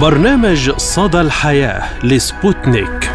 برنامج صدى الحياة لسبوتنيك.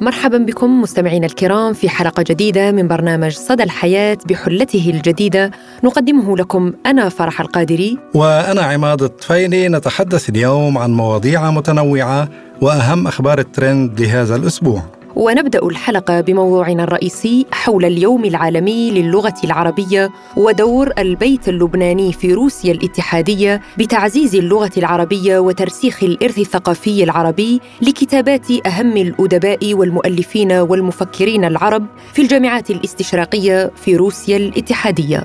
مرحبا بكم مستمعينا الكرام في حلقة جديدة من برنامج صدى الحياة بحلته الجديدة. نقدمه لكم أنا فرح القادري. وأنا عماد الطفيلي. نتحدث اليوم عن مواضيع متنوعة وأهم أخبار الترند لهذا الأسبوع. ونبدأ الحلقة بموضوعنا الرئيسي حول اليوم العالمي للغة العربية ودور البيت اللبناني في روسيا الاتحادية بتعزيز اللغة العربية وترسيخ الإرث الثقافي العربي لكتابات أهم الأدباء والمؤلفين والمفكرين العرب في الجامعات الاستشراقية في روسيا الاتحادية.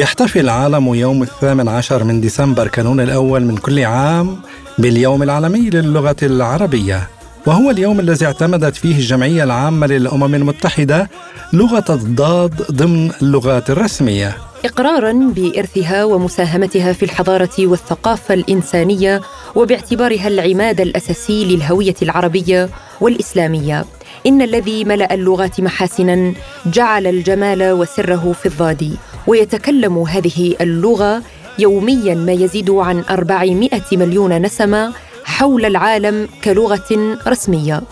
يحتفل العالم يوم الثامن عشر من ديسمبر كانون الأول من كل عام باليوم العالمي للغة العربية وهو اليوم الذي اعتمدت فيه الجمعية العامة للأمم المتحدة لغة الضاد ضمن اللغات الرسمية. إقرارا بإرثها ومساهمتها في الحضارة والثقافة الإنسانية وباعتبارها العماد الأساسي للهوية العربية والإسلامية. إن الذي ملأ اللغات محاسنا جعل الجمال وسره في الضاد. ويتكلم هذه اللغة يوميا ما يزيد عن 400 مليون نسمة حول العالم كلغة رسمية.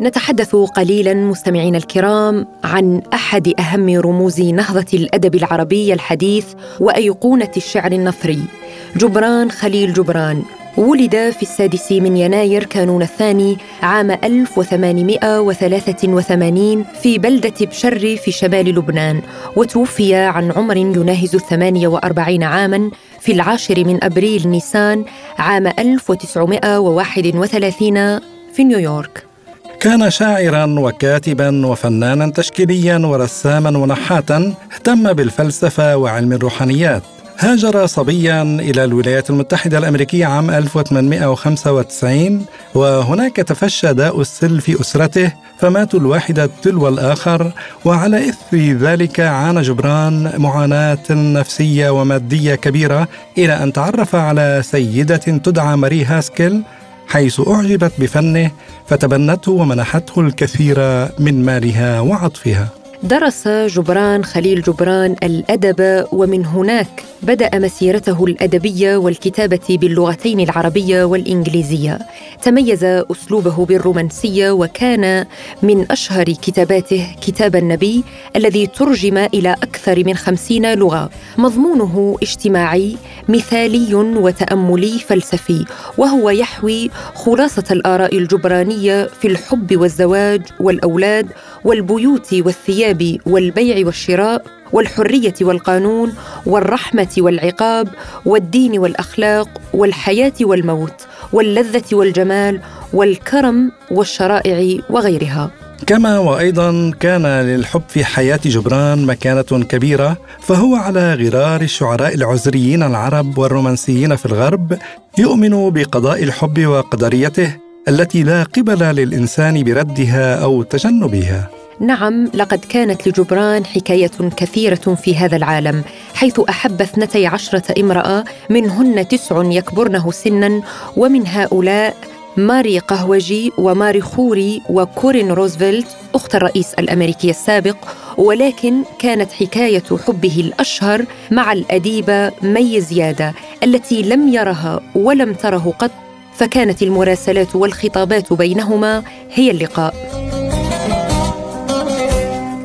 نتحدث قليلا مستمعينا الكرام عن أحد أهم رموز نهضة الأدب العربي الحديث وأيقونة الشعر النثري جبران خليل جبران. ولد في السادس من يناير كانون الثاني عام 1883 في بلدة بشر في شمال لبنان وتوفي عن عمر يناهز الثمانية وأربعين عاماً في العاشر من أبريل نيسان عام 1931 في نيويورك. كان شاعرا وكاتبا وفنانا تشكيليا ورساما ونحاتا اهتم بالفلسفة وعلم الروحانيات. هاجر صبيا إلى الولايات المتحدة الأمريكية عام 1895 وهناك تفشى داء السل في أسرته فماتوا الواحد تلو الآخر وعلى إثر ذلك عانى جبران معاناة نفسية ومادية كبيرة إلى أن تعرف على سيدة تدعى ماري هاسكيل حيث أعجبت بفنه فتبنته ومنحته الكثير من مالها وعطفها. درس جبران خليل جبران الأدب ومن هناك بدأ مسيرته الأدبية والكتابة باللغتين العربية والإنجليزية. تميز أسلوبه بالرومانسية وكان من أشهر كتاباته كتاب النبي الذي ترجم إلى أكثر من خمسين لغة. مضمونه اجتماعي مثالي وتأملي فلسفي وهو يحوي خلاصة الآراء الجبرانية في الحب والزواج والأولاد والبيوت والثياب. والبيع والشراء والحرية والقانون والرحمة والعقاب والدين والأخلاق والحياة والموت واللذة والجمال والكرم والشرائع وغيرها. كما وأيضا كان للحب في حياة جبران مكانة كبيرة فهو على غرار الشعراء العذريين العرب والرومانسيين في الغرب يؤمن بقضاء الحب وقدريته التي لا قبل للإنسان بردها أو تجنبها. نعم لقد كانت لجبران حكاية كثيرة في هذا العالم حيث أحب اثنتي عشرة امرأة منهن تسع يكبرنه سنا ومن هؤلاء ماري قهوجي وماري خوري وكورين روزفلت أخت الرئيس الأمريكي السابق ولكن كانت حكاية حبه الأشهر مع الأديبة مي زيادة التي لم يرها ولم تره قط فكانت المراسلات والخطابات بينهما هي اللقاء.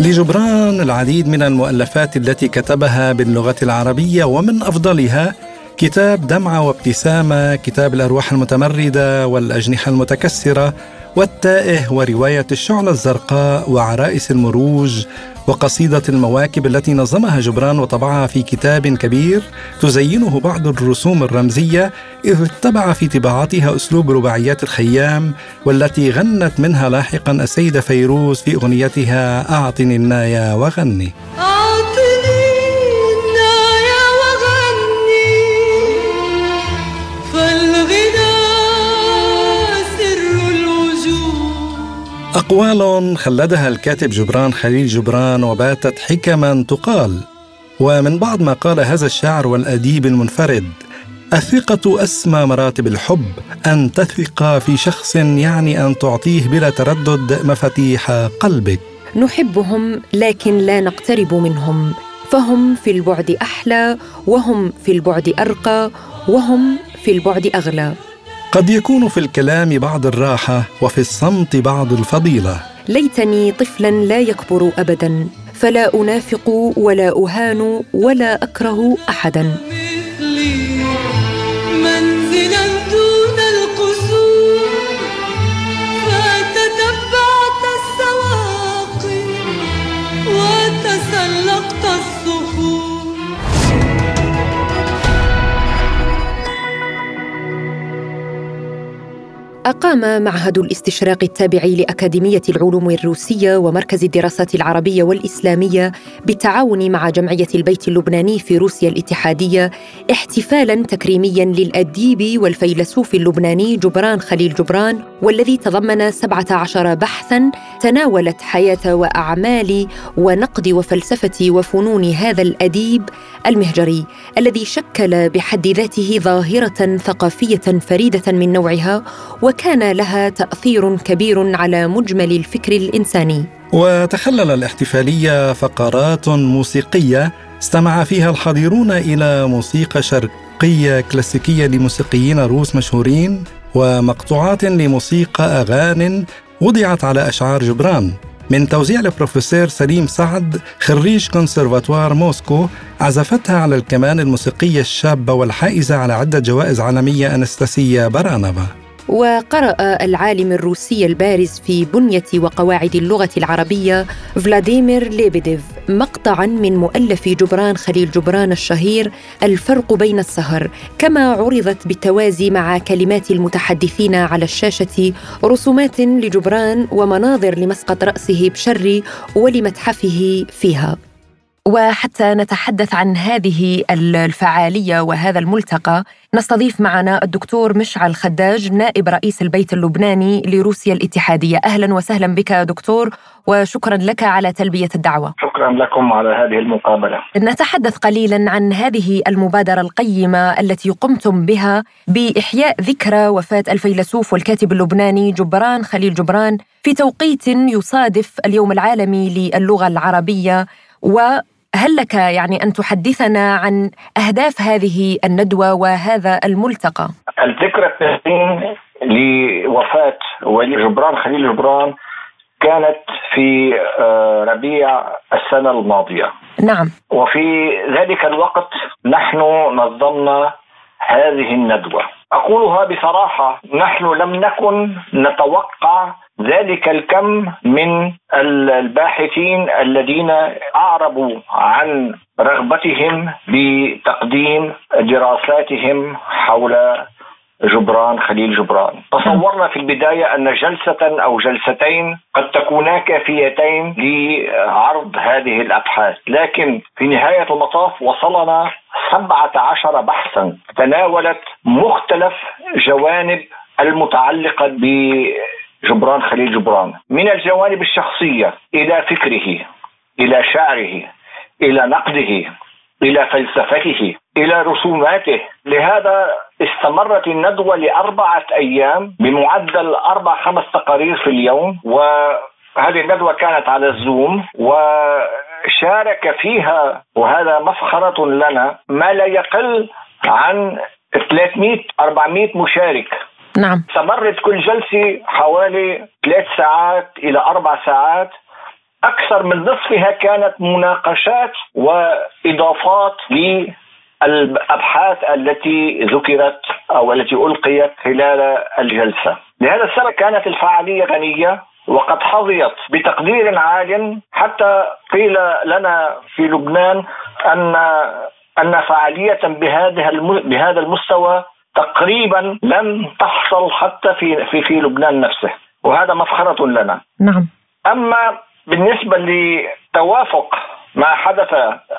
لجبران العديد من المؤلفات التي كتبها باللغة العربية ومن أفضلها كتاب دمعة وابتسامة كتاب الأرواح المتمردة والأجنحة المتكسرة والتائه ورواية الشعلة الزرقاء وعرائس المروج وقصيدة المواكب التي نظمها جبران وطبعها في كتاب كبير تزينه بعض الرسوم الرمزية إذ اتبع في طباعتها أسلوب رباعيات الخيام والتي غنت منها لاحقا السيدة فيروز في أغنيتها أعطني النايا وغني. أقوال خلدها الكاتب جبران خليل جبران وباتت حكما تقال. ومن بعض ما قال هذا الشاعر والأديب المنفرد الثقة أسمى مراتب الحب أن تثق في شخص يعني أن تعطيه بلا تردد مفاتيح قلبك. نحبهم لكن لا نقترب منهم فهم في البعد أحلى وهم في البعد أرقى وهم في البعد أغلى. قد يكون في الكلام بعض الراحة وفي الصمت بعض الفضيلة. ليتني طفلا لا يكبر أبدا فلا أنافق ولا أهان ولا أكره أحدا. أقام معهد الاستشراق التابع لأكاديمية العلوم الروسية ومركز الدراسات العربية والإسلامية بالتعاون مع جمعية البيت اللبناني في روسيا الاتحادية احتفالا تكريميا للأديب والفيلسوف اللبناني جبران خليل جبران والذي تضمن 17 بحثا تناولت حياة وأعمال ونقد وفلسفة وفنون هذا الأديب المهجري الذي شكل بحد ذاته ظاهرة ثقافية فريدة من نوعها وكان لها تأثير كبير على مجمل الفكر الإنساني. وتخلل الاحتفالية فقرات موسيقية استمع فيها الحاضرون إلى موسيقى شرقية كلاسيكية لموسيقيين روس مشهورين ومقطوعات لموسيقى أغان وضعت على أشعار جبران. من توزيع البروفيسور سليم سعد خريج كونسرفاتوار موسكو عزفتها على الكمان الموسيقية الشابة والحائزة على عدة جوائز عالمية أنستاسيا برانوفا وقرأ العالم الروسي البارز في بنية وقواعد اللغة العربية فلاديمير ليبيديف مقطعا من مؤلف جبران خليل جبران الشهير الفرق بين السهر كما عرضت بالتوازي مع كلمات المتحدثين على الشاشة رسومات لجبران ومناظر لمسقط رأسه بشري ولمتحفه فيها. وحتى نتحدث عن هذه الفعالية وهذا الملتقى نستضيف معنا الدكتور مشعل خداج نائب رئيس البيت اللبناني لروسيا الاتحادية. أهلا وسهلا بك دكتور وشكرا لك على تلبية الدعوة. شكرا لكم على هذه المقابلة. نتحدث قليلا عن هذه المبادرة القيمة التي قمتم بها بإحياء ذكرى وفاة الفيلسوف والكاتب اللبناني جبران خليل جبران في توقيت يصادف اليوم العالمي للغة العربية و هل لك يعني أن تحدثنا عن أهداف هذه الندوة وهذا الملتقى؟ الذكرى الثلاثين لوفاة ولي جبران خليل جبران كانت في آه، ربيع السنة الماضية. نعم. وفي ذلك الوقت نحن نظمنا هذه الندوة. أقولها بصراحة نحن لم نكن نتوقع ذلك الكم من الباحثين الذين أعربوا عن رغبتهم بتقديم دراساتهم حول جبران خليل جبران. تصورنا في البداية أن جلسة أو جلستين قد تكونا كافيتين لعرض هذه الأبحاث. لكن في نهاية المطاف وصلنا 17 بحثا. تناولت مختلف جوانب المتعلقة جبران خليل جبران. من الجوانب الشخصية إلى فكره إلى شعره إلى نقده إلى فلسفته إلى رسوماته. لهذا استمرت الندوة لأربعة أيام بمعدل أربع خمس تقارير في اليوم وهذه الندوة كانت على الزوم وشارك فيها وهذا مفخرة لنا ما لا يقل عن 300 400 مشارك. نعم. استمرت كل جلسة حوالي ثلاث ساعات إلى أربع ساعات. أكثر من نصفها كانت مناقشات وإضافات للأبحاث التي ذكرت أو التي ألقيت خلال الجلسة. لهذا السبب كانت الفعالية غنية وقد حظيت بتقدير عال حتى قيل لنا في لبنان أن أن فعاليه بهذا بهذا المستوى تقريبا لم تحصل حتى في في في لبنان نفسه. وهذا مفخرة لنا. نعم. أما بالنسبة لتوافق ما حدث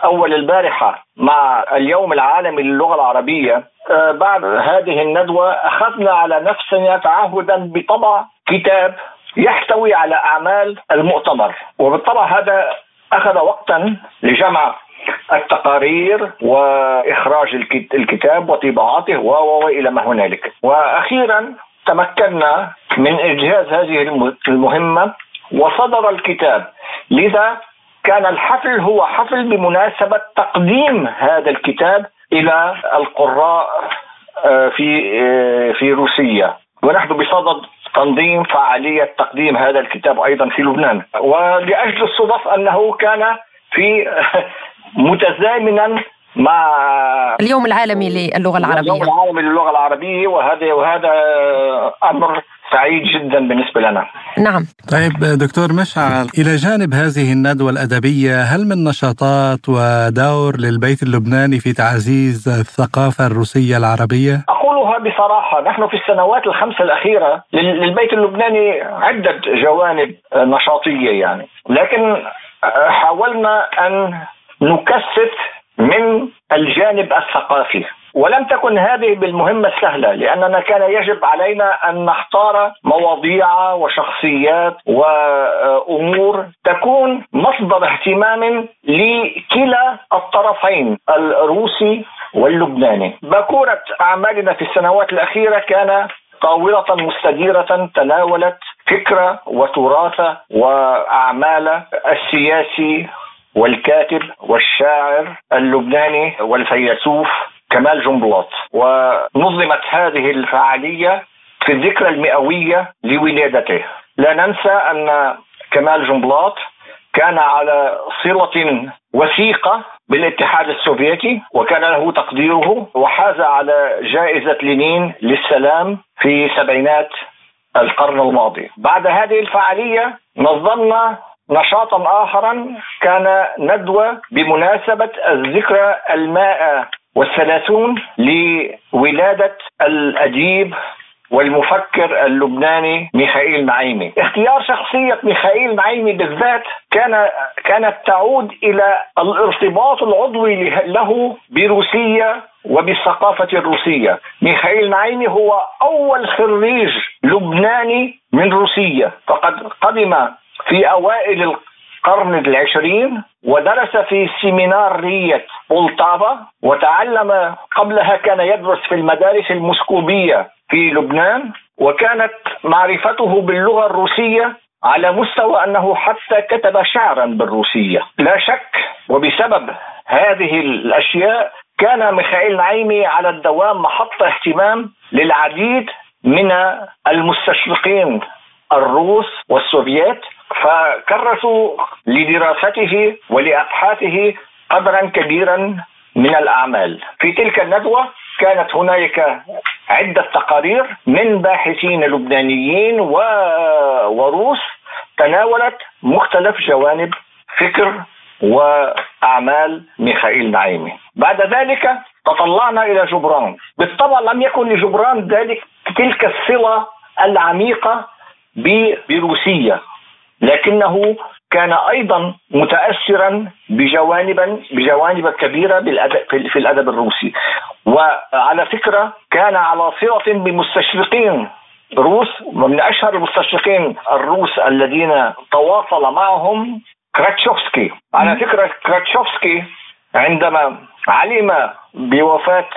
أول البارحة مع اليوم العالمي للغة العربية آه، بعد هذه الندوة أخذنا على نفسنا تعهدا بطبع كتاب يحتوي على أعمال المؤتمر. وبالطبع هذا أخذ وقتا لجمع التقارير وإخراج الكتاب وطباعته وإلى ما هنالك. وأخيرا تمكنا من انجاز هذه المهمة وصدر الكتاب. لذا كان الحفل هو حفل بمناسبة تقديم هذا الكتاب إلى القراء آه، في آه، في روسيا. ونحن بصدد تنظيم فعالية تقديم هذا الكتاب أيضا في لبنان. ولأجل الصدف أنه كان في متزامنا مع اليوم العالمي للغة العربية اليوم العالمي للغة العربية وهذا وهذا أمر سعيد جدا بالنسبة لنا. نعم. طيب دكتور مشعل إلى جانب هذه الندوة الأدبية هل من نشاطات ودور للبيت اللبناني في تعزيز الثقافة الروسية العربية؟ أقولها بصراحة نحن في السنوات الخمس الأخيرة للبيت اللبناني عدة جوانب نشاطية يعني لكن حاولنا أن نكثف من الجانب الثقافي. ولم تكن هذه بالمهمة السهلة لأننا كان يجب علينا أن نختار مواضيع وشخصيات وأمور تكون مصدر اهتمام لكلا الطرفين الروسي واللبناني. بكورة أعمالنا في السنوات الأخيرة كان طاولة مستديرة تناولت فكرة وتراث وأعمال السياسي والكاتب والشاعر اللبناني والفيلسوف كمال جنبلاط. ونظمت هذه الفعالية في الذكرى المئوية لولادته. لا ننسى أن كمال جنبلاط كان على صلة وثيقة بالاتحاد السوفيتي وكان له تقديره وحاز على جائزة لينين للسلام في سبعينات القرن الماضي. بعد هذه الفعالية نظمنا نشاطا آخرا كان ندوة بمناسبة الذكرى المائة والثلاثون لولادة الأديب والمفكر اللبناني ميخائيل نعيمي اختيار شخصية ميخائيل نعيمي بالذات كان كانت تعود إلى الارتباط العضوي له بروسيا وبالثقافة الروسية. ميخائيل نعيمي هو أول خريج لبناني من روسيا فقد قدم في أوائل القرن العشرين ودرس في سيمينارية بولتافا وتعلم قبلها كان يدرس في المدارس المسكوبية في لبنان وكانت معرفته باللغة الروسية على مستوى أنه حتى كتب شعرا بالروسية، لا شك وبسبب هذه الأشياء كان ميخائيل نعيمي على الدوام محط اهتمام للعديد من المستشرقين الروس والسوفيات فكرسوا لدراسته ولأبحاثه قدرا كبيرا من الأعمال. في تلك الندوة كانت هنالك عدة تقارير من باحثين لبنانيين و... وروس تناولت مختلف جوانب فكر وأعمال ميخائيل نعيمي. بعد ذلك تطلعنا إلى جبران، بالطبع لم يكن لجبران ذلك تلك الصلة العميقة بروسيا لكنه كان أيضا متاثرا بجوانب بجوانب كبيرة بالأدب في الأدب الروسي. وعلى فكرة كان على صله بمستشرقين روس ومن أشهر المستشرقين الروس الذين تواصل معهم كراتشوفسكي. على فكرة كراتشوفسكي عندما علم بوفاة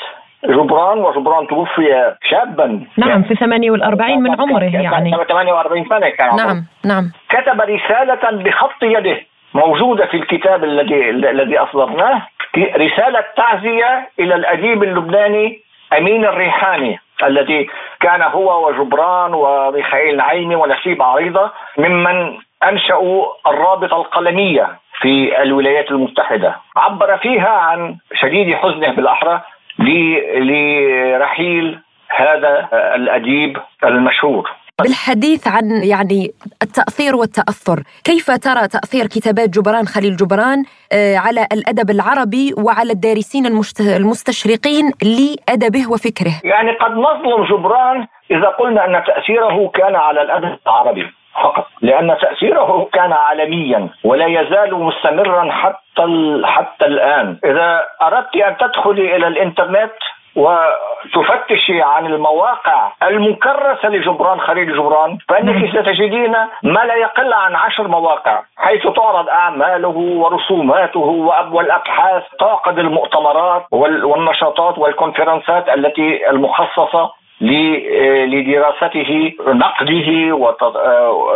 جبران وجبران توفي شابا. نعم في 48 من عمره يعني. 48 سنة كان. نعم نعم. كتب رسالة بخط يده موجودة في الكتاب الذي الذي أصدرناه رسالة تعزية إلى الأديب اللبناني أمين الريحاني الذي كان هو وجبران وميخائيل نعيمي ونسيب عريضة ممن أنشأوا الرابطة القلمية في الولايات المتحدة. عبر فيها عن شديد حزنه بالأحرى لرحيل هذا الأديب المشهور. بالحديث عن يعني التأثير والتأثر كيف ترى تأثير كتابات جبران خليل جبران آه، على الأدب العربي وعلى الدارسين المستشرقين لأدبه وفكره؟ يعني قد نظلم جبران إذا قلنا أن تأثيره كان على الأدب العربي. فقط لأن تأثيره كان عالميا ولا يزال مستمرا حتى حتى الآن. إذا أردت أن تدخلي إلى الإنترنت وتفتشي عن المواقع المكرسة لجبران خليل جبران فإنك ستجدين ما لا يقل عن عشر مواقع حيث تعرض أعماله ورسوماته والأبحاث تعقد المؤتمرات والنشاطات والكونفرنسات التي المخصصة لدراسته نقده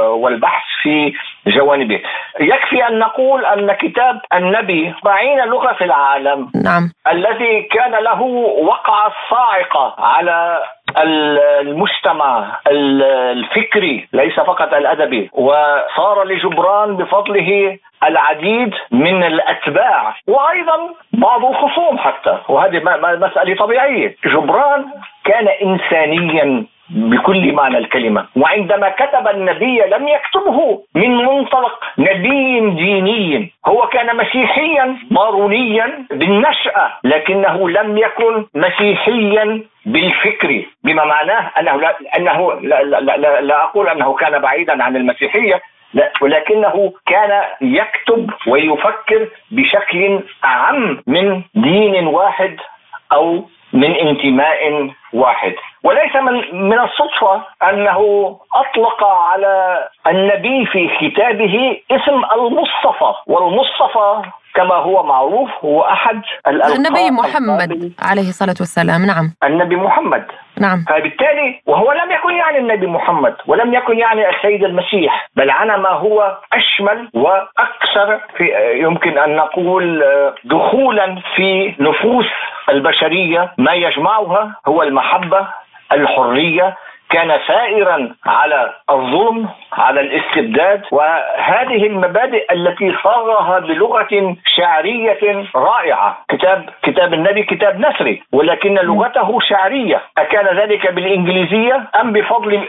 والبحث في جوانبه يكفي أن نقول أن كتاب النبي أربعين لغة في العالم نعم. الذي كان له وقعة صاعقة على المجتمع الفكري ليس فقط الأدبي وصار لجبران بفضله العديد من الأتباع وأيضا بعض الخصوم حتى وهذه مسألة طبيعية. جبران كان انسانيا بكل معنى الكلمة وعندما كتب النبي لم يكتبه من منطلق نبي ديني هو كان مسيحيا مارونيا بالنشأة لكنه لم يكن مسيحيا بالفكر بما معناه أنه لا أنه لا, لا, لا, لا أقول أنه كان بعيدا عن المسيحية لا ولكنه كان يكتب ويفكر بشكل أعم من دين واحد أو من انتماء واحد. وليس من من الصدفة أنه أطلق على النبي في كتابه اسم المصطفى والمصطفى كما هو معروف هو أحد النبي محمد عليه الصلاة والسلام. نعم. النبي محمد. نعم. فبالتالي وهو لم يكن يعني النبي محمد ولم يكن يعني السيد المسيح بل عنا ما هو أشمل وأكثر في يمكن أن نقول دخولا في نفوس البشرية. ما يجمعها هو المحبة الحرية كان سائرا على الظلم على الاستبداد. وهذه المبادئ التي صاغها بلغة شعرية رائعة. كتاب كتاب النبي كتاب نثري ولكن لغته شعرية. أكان ذلك بالإنجليزية أم بفضل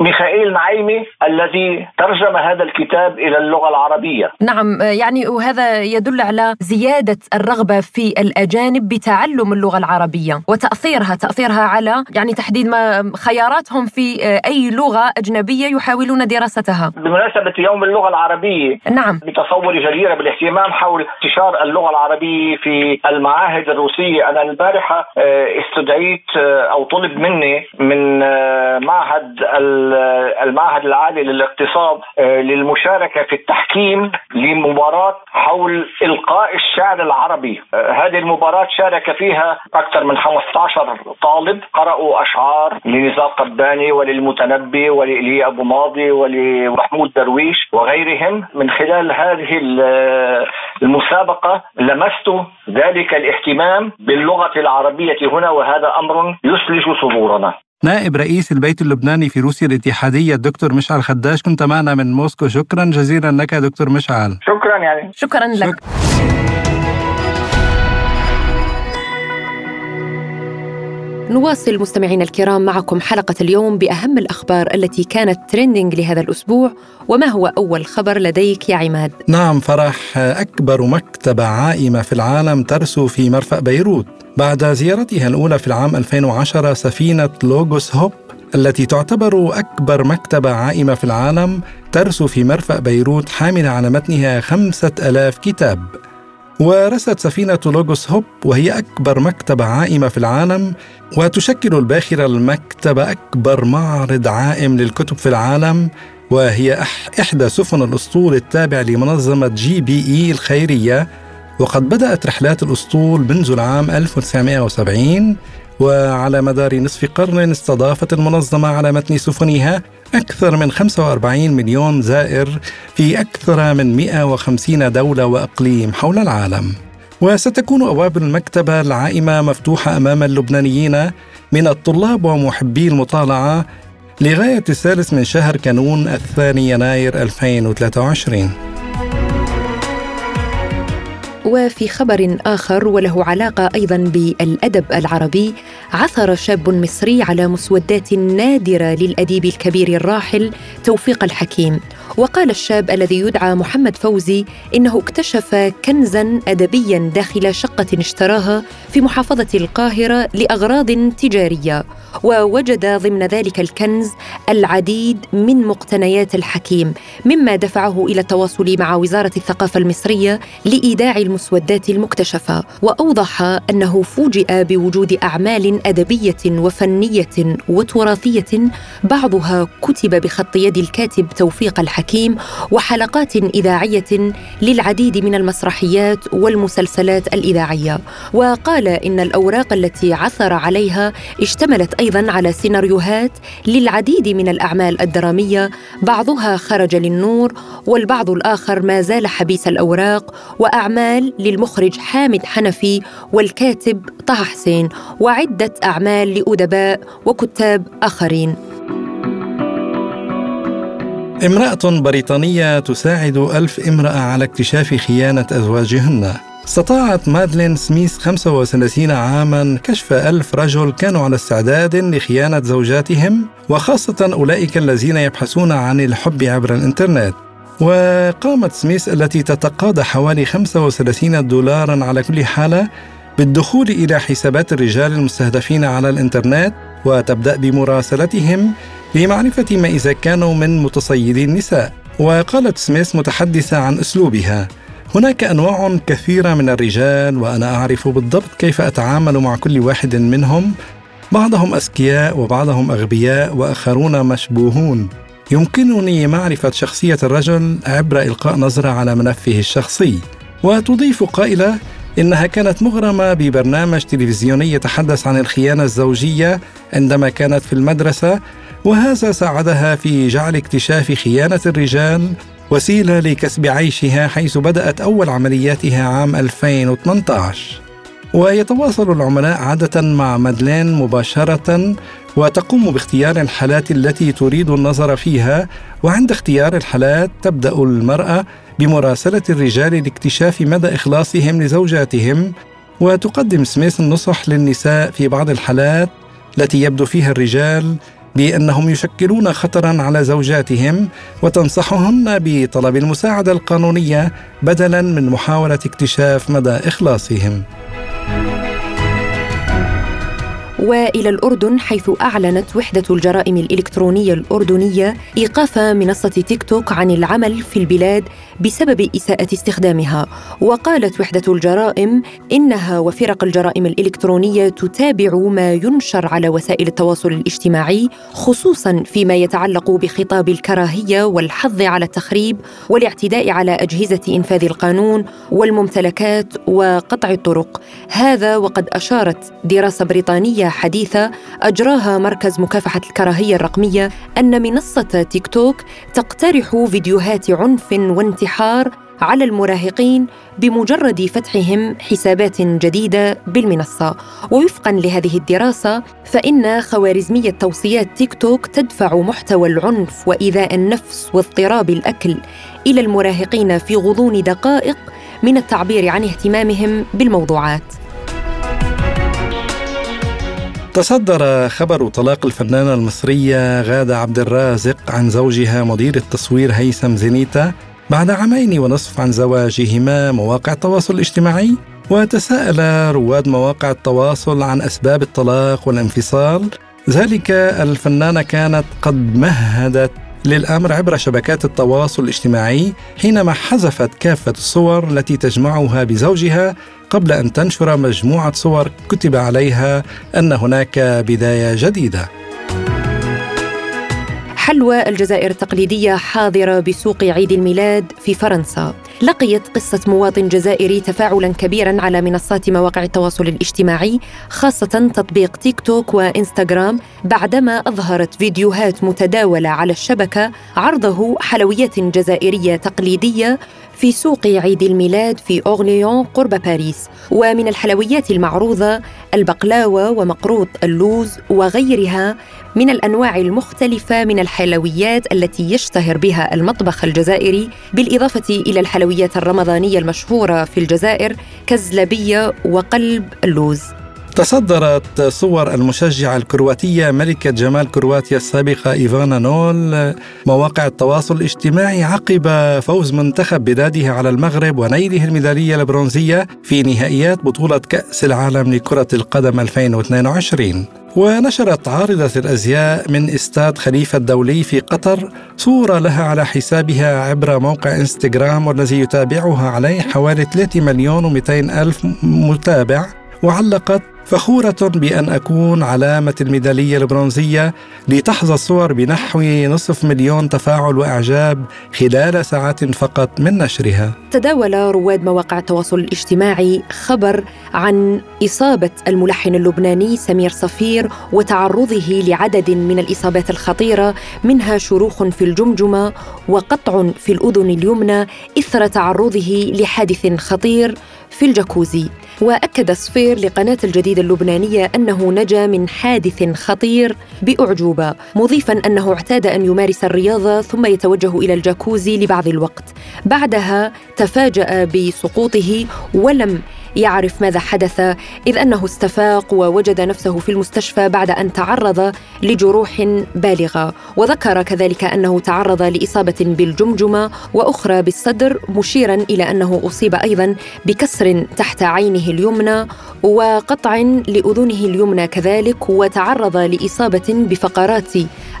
ميخائيل نعيمي الذي ترجم هذا الكتاب إلى اللغة العربية. نعم يعني وهذا يدل على زيادة الرغبة في الأجانب بتعلم اللغة العربية وتأثيرها تأثيرها على يعني تحديد ما خياراتهم في أي لغة أجنبية يحاولون دراستها. بمناسبة يوم اللغة العربية نعم بتصوري جديره بالاهتمام حول انتشار اللغة العربية في المعاهد الروسية، أنا البارحة آه، استدعيت آه، أو طلب مني من آه، معهد المعهد العالي للاقتصاد آه، للمشاركة في التحكيم لمباراة حول إلقاء الشعر العربي. آه، هذه المباراة شارك فيها أكثر من 15 طالب قرأوا أشعار لنزار قباني وللمتنبي ولإيليا أبو ماضي ولمحمود درويش وغيرهم. من خلال هذه المسابقة لمست ذلك الاهتمام باللغة العربية هنا وهذا أمر يثلج صدورنا. نائب رئيس البيت اللبناني في روسيا الاتحادية الدكتور مشعل خداش كنت معنا من موسكو. شكرا جزيلا لك دكتور مشعل. شكرا يعني. شكرا لك. شك... نواصل مستمعينا الكرام معكم حلقة اليوم بأهم الأخبار التي كانت trending لهذا الأسبوع وما هو أول خبر لديك يا عماد؟ نعم فرح أكبر مكتبة عائمة في العالم ترسو في مرفأ بيروت. بعد زيارتها الأولى في العام 2010 سفينة لوغوس هوب التي تعتبر أكبر مكتبة عائمة في العالم ترسو في مرفأ بيروت حاملة على متنها خمسة ألاف كتاب. ورست سفينة لوغوس هوب وهي أكبر مكتبة عائمة في العالم وتشكل الباخرة المكتبة أكبر معرض عائم للكتب في العالم وهي إحدى سفن الأسطول التابع لمنظمة GBA الخيرية. وقد بدأت رحلات الأسطول منذ العام 1970 وعلى مدار نصف قرن استضافت المنظمة على متن سفنها أكثر من 45 مليون زائر في أكثر من 150 دولة وإقليم حول العالم. وستكون أبواب المكتبة العائمة مفتوحة أمام اللبنانيين من الطلاب ومحبي المطالعة لغاية الثالث من شهر كانون الثاني يناير 2023 وفي خبر آخر وله علاقة أيضا بالأدب العربي عثر شاب مصري على مسودات نادرة للأديب الكبير الراحل توفيق الحكيم. وقال الشاب الذي يدعى محمد فوزي إنه اكتشف كنزا أدبيا داخل شقة اشتراها في محافظة القاهرة لأغراض تجارية. ووجد ضمن ذلك الكنز العديد من مقتنيات الحكيم مما دفعه إلى التواصل مع وزارة الثقافة المصرية لإيداع المسودات المكتشفة. وأوضح أنه فوجئ بوجود أعمال أدبية وفنية وتراثية بعضها كتب بخط يد الكاتب توفيق الحكيم وحلقات إذاعية للعديد من المسرحيات والمسلسلات الإذاعية. وقال إن الأوراق التي عثر عليها اشتملت أيضا على سيناريوهات للعديد من الأعمال الدرامية بعضها خرج للنور والبعض الآخر ما زال حبيس الأوراق وأعمال للمخرج حامد حنفي والكاتب طه حسين وعدة أعمال لأدباء وكتاب آخرين. امرأة بريطانية تساعد ألف امرأة على اكتشاف خيانة أزواجهن. استطاعت مادلين سميث 35 عاما كشف ألف رجل كانوا على استعداد لخيانة زوجاتهم وخاصة أولئك الذين يبحثون عن الحب عبر الإنترنت. وقامت سميث التي تتقاضى حوالي 35 دولارا على كل حالة بالدخول إلى حسابات الرجال المستهدفين على الإنترنت وتبدأ بمراسلتهم لمعرفة ما إذا كانوا من متصيدي النساء. وقالت سميث متحدثة عن أسلوبها. هناك أنواع كثيرة من الرجال وأنا أعرف بالضبط كيف أتعامل مع كل واحد منهم. بعضهم أذكياء وبعضهم أغبياء وآخرون مشبوهون. يمكنني معرفة شخصية الرجل عبر إلقاء نظرة على ملفه الشخصي. وتضيف قائلة إنها كانت مغرمة ببرنامج تلفزيوني يتحدث عن الخيانة الزوجية عندما كانت في المدرسة وهذا ساعدها في جعل اكتشاف خيانة الرجال وسيلة لكسب عيشها حيث بدأت أول عملياتها عام 2018 ويتواصل العملاء عادة مع مادلين مباشرة وتقوم باختيار الحالات التي تريد النظر فيها. وعند اختيار الحالات تبدأ المرأة بمراسلة الرجال لاكتشاف مدى إخلاصهم لزوجاتهم. وتقدم سميث النصح للنساء في بعض الحالات التي يبدو فيها الرجال بأنهم يشكلون خطرا على زوجاتهم وتنصحهن بطلب المساعدة القانونية بدلا من محاولة اكتشاف مدى إخلاصهم. وإلى الأردن حيث أعلنت وحدة الجرائم الإلكترونية الأردنية إيقاف منصة تيك توك عن العمل في البلاد بسبب إساءة استخدامها. وقالت وحدة الجرائم إنها وفرق الجرائم الإلكترونية تتابع ما ينشر على وسائل التواصل الاجتماعي خصوصا فيما يتعلق بخطاب الكراهية والحظ على التخريب والاعتداء على أجهزة إنفاذ القانون والممتلكات وقطع الطرق. هذا وقد أشارت دراسة بريطانية حديثة أجراها مركز مكافحة الكراهية الرقمية أن منصة تيك توك تقترح فيديوهات عنف وانتحار على المراهقين بمجرد فتحهم حسابات جديدة بالمنصة. ووفقا لهذه الدراسة فإن خوارزمية توصيات تيك توك تدفع محتوى العنف وإيذاء النفس واضطراب الأكل إلى المراهقين في غضون دقائق من التعبير عن اهتمامهم بالموضوعات. تصدر خبر طلاق الفنانة المصرية غادة عبد الرازق عن زوجها مدير التصوير هيثم زينيتا بعد عامين ونصف عن زواجهما مواقع التواصل الاجتماعي وتساءل رواد مواقع التواصل عن أسباب الطلاق والانفصال ذلك الفنانة كانت قد مهدت للأمر عبر شبكات التواصل الاجتماعي حينما حذفت كافة الصور التي تجمعها بزوجها قبل أن تنشر مجموعة صور كتب عليها أن هناك بداية جديدة. حلوى الجزائر التقليدية حاضرة بسوق عيد الميلاد في فرنسا. لقيت قصة مواطن جزائري تفاعلا كبيرا على منصات مواقع التواصل الاجتماعي خاصة تطبيق تيك توك وإنستغرام بعدما أظهرت فيديوهات متداولة على الشبكة عرضه حلويات جزائرية تقليدية في سوق عيد الميلاد في أورليون قرب باريس. ومن الحلويات المعروضة البقلاوة ومقروط اللوز وغيرها من الأنواع المختلفة من الحلويات التي يشتهر بها المطبخ الجزائري بالإضافة إلى الحلويات الرمضانية المشهورة في الجزائر كالزلبية وقلب اللوز. تصدرت صور المشجعة الكرواتية ملكة جمال كرواتيا السابقة إيفانا نول مواقع التواصل الاجتماعي عقب فوز منتخب بلادها على المغرب ونيله الميدالية البرونزية في نهائيات بطولة كأس العالم لكرة القدم 2022 ونشرت عارضة الأزياء من استاد خليفة الدولي في قطر صورة لها على حسابها عبر موقع إنستغرام والذي يتابعها عليه حوالي 3 مليون و200 ألف متابع وعلقت فخورة بأن أكون علامة الميدالية البرونزية لتحظى الصور بنحو نصف مليون تفاعل وإعجاب خلال ساعات فقط من نشرها. تداول رواد مواقع التواصل الاجتماعي خبر عن إصابة الملحن اللبناني سمير صفير وتعرضه لعدد من الإصابات الخطيرة منها شروخ في الجمجمة وقطع في الأذن اليمنى إثر تعرضه لحادث خطير في الجاكوزي. وأكد صفير لقناة الجديد اللبنانية أنه نجا من حادث خطير بأعجوبة مضيفا أنه اعتاد أن يمارس الرياضه ثم يتوجه إلى الجاكوزي لبعض الوقت. بعدها تفاجأ بسقوطه ولم يعرف ماذا حدث إذ أنه استفاق ووجد نفسه في المستشفى بعد أن تعرض لجروح بالغة. وذكر كذلك أنه تعرض لإصابة بالجمجمة وأخرى بالصدر مشيرا إلى أنه أصيب أيضا بكسر تحت عينه اليمنى وقطع لأذنه اليمنى كذلك وتعرض لإصابة بفقرات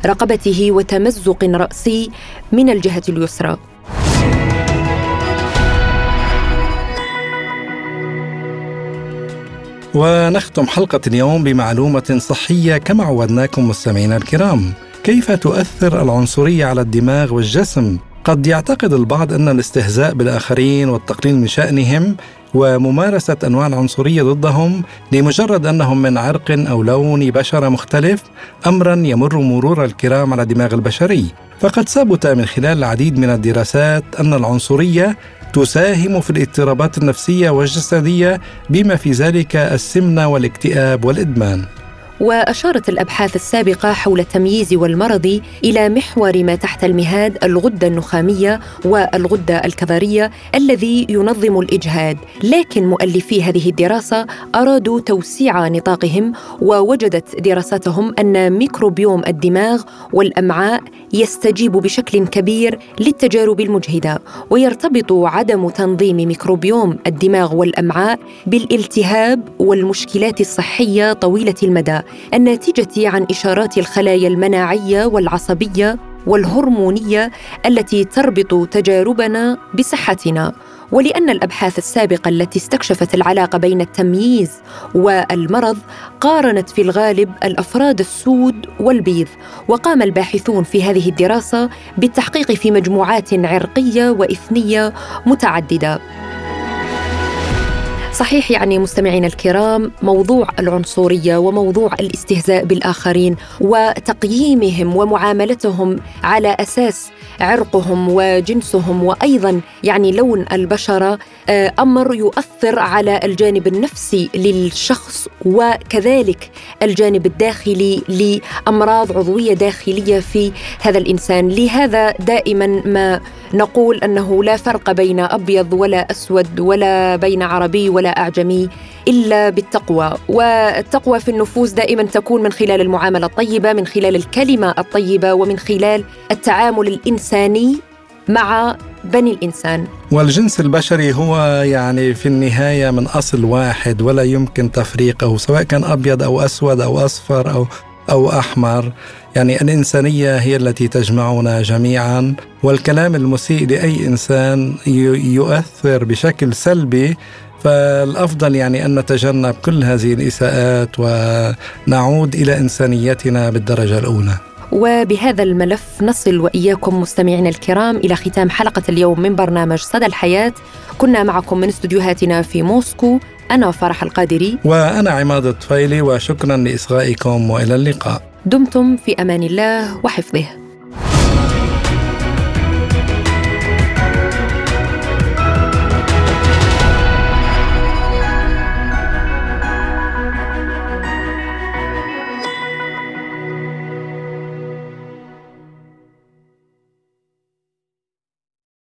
رقبته وتمزق رأسي من الجهة اليسرى. ونختم حلقة اليوم بمعلومة صحية كما عودناكم مستمعينا الكرام كيف تؤثر العنصرية على الدماغ والجسم؟ قد يعتقد البعض أن الاستهزاء بالآخرين والتقليل من شأنهم وممارسة أنواع العنصرية ضدهم لمجرد أنهم من عرق أو لون بشرة مختلف أمرا يمر مرور الكرام على الدماغ البشري فقد ثبت من خلال العديد من الدراسات أن العنصرية تساهم في الاضطرابات النفسية والجسدية بما في ذلك السمنة والاكتئاب والإدمان. وأشارت الأبحاث السابقة حول التمييز والمرض إلى محور ما تحت المهاد الغدة النخامية والغدة الكظريه الذي ينظم الإجهاد، لكن مؤلفي هذه الدراسة أرادوا توسيع نطاقهم ووجدت دراساتهم أن ميكروبيوم الدماغ والأمعاء يستجيب بشكل كبير للتجارب المجهدة، ويرتبط عدم تنظيم ميكروبيوم الدماغ والأمعاء بالالتهاب والمشكلات الصحية طويلة المدى. الناتجة عن إشارات الخلايا المناعية والعصبية والهرمونية التي تربط تجاربنا بصحتنا. ولأن الأبحاث السابقة التي استكشفت العلاقة بين التمييز والمرض قارنت في الغالب الأفراد السود والبيض وقام الباحثون في هذه الدراسة بالتحقيق في مجموعات عرقية وإثنية متعددة. صحيح يعني مستمعينا الكرام موضوع العنصرية وموضوع الاستهزاء بالآخرين وتقييمهم ومعاملتهم على أساس عرقهم وجنسهم وأيضا يعني لون البشرة آه، أمر يؤثر على الجانب النفسي للشخص وكذلك الجانب الداخلي لأمراض عضوية داخلية في هذا الإنسان. لهذا دائما ما نقول أنه لا فرق بين أبيض ولا أسود ولا بين عربي ولا أعجمي إلا بالتقوى. والتقوى في النفوس دائما تكون من خلال المعاملة الطيبة من خلال الكلمة الطيبة ومن خلال التعامل الإنساني مع بني الإنسان. والجنس البشري هو يعني في النهاية من أصل واحد ولا يمكن تفريقه سواء كان أبيض أو أسود أو أصفر أو أو أحمر. يعني الإنسانية هي التي تجمعنا جميعا والكلام المسيء لأي إنسان يؤثر بشكل سلبي فالافضل يعني أن نتجنب كل هذه الإساءات ونعود إلى إنسانيتنا بالدرجة الأولى. وبهذا الملف نصل وإياكم مستمعينا الكرام إلى ختام حلقة اليوم من برنامج صدى الحياة. كنا معكم من استديوهاتنا في موسكو أنا فرح القادري. وأنا عماد الطفيلي وشكرا لإصغائكم وإلى اللقاء. دمتم في أمان الله وحفظه.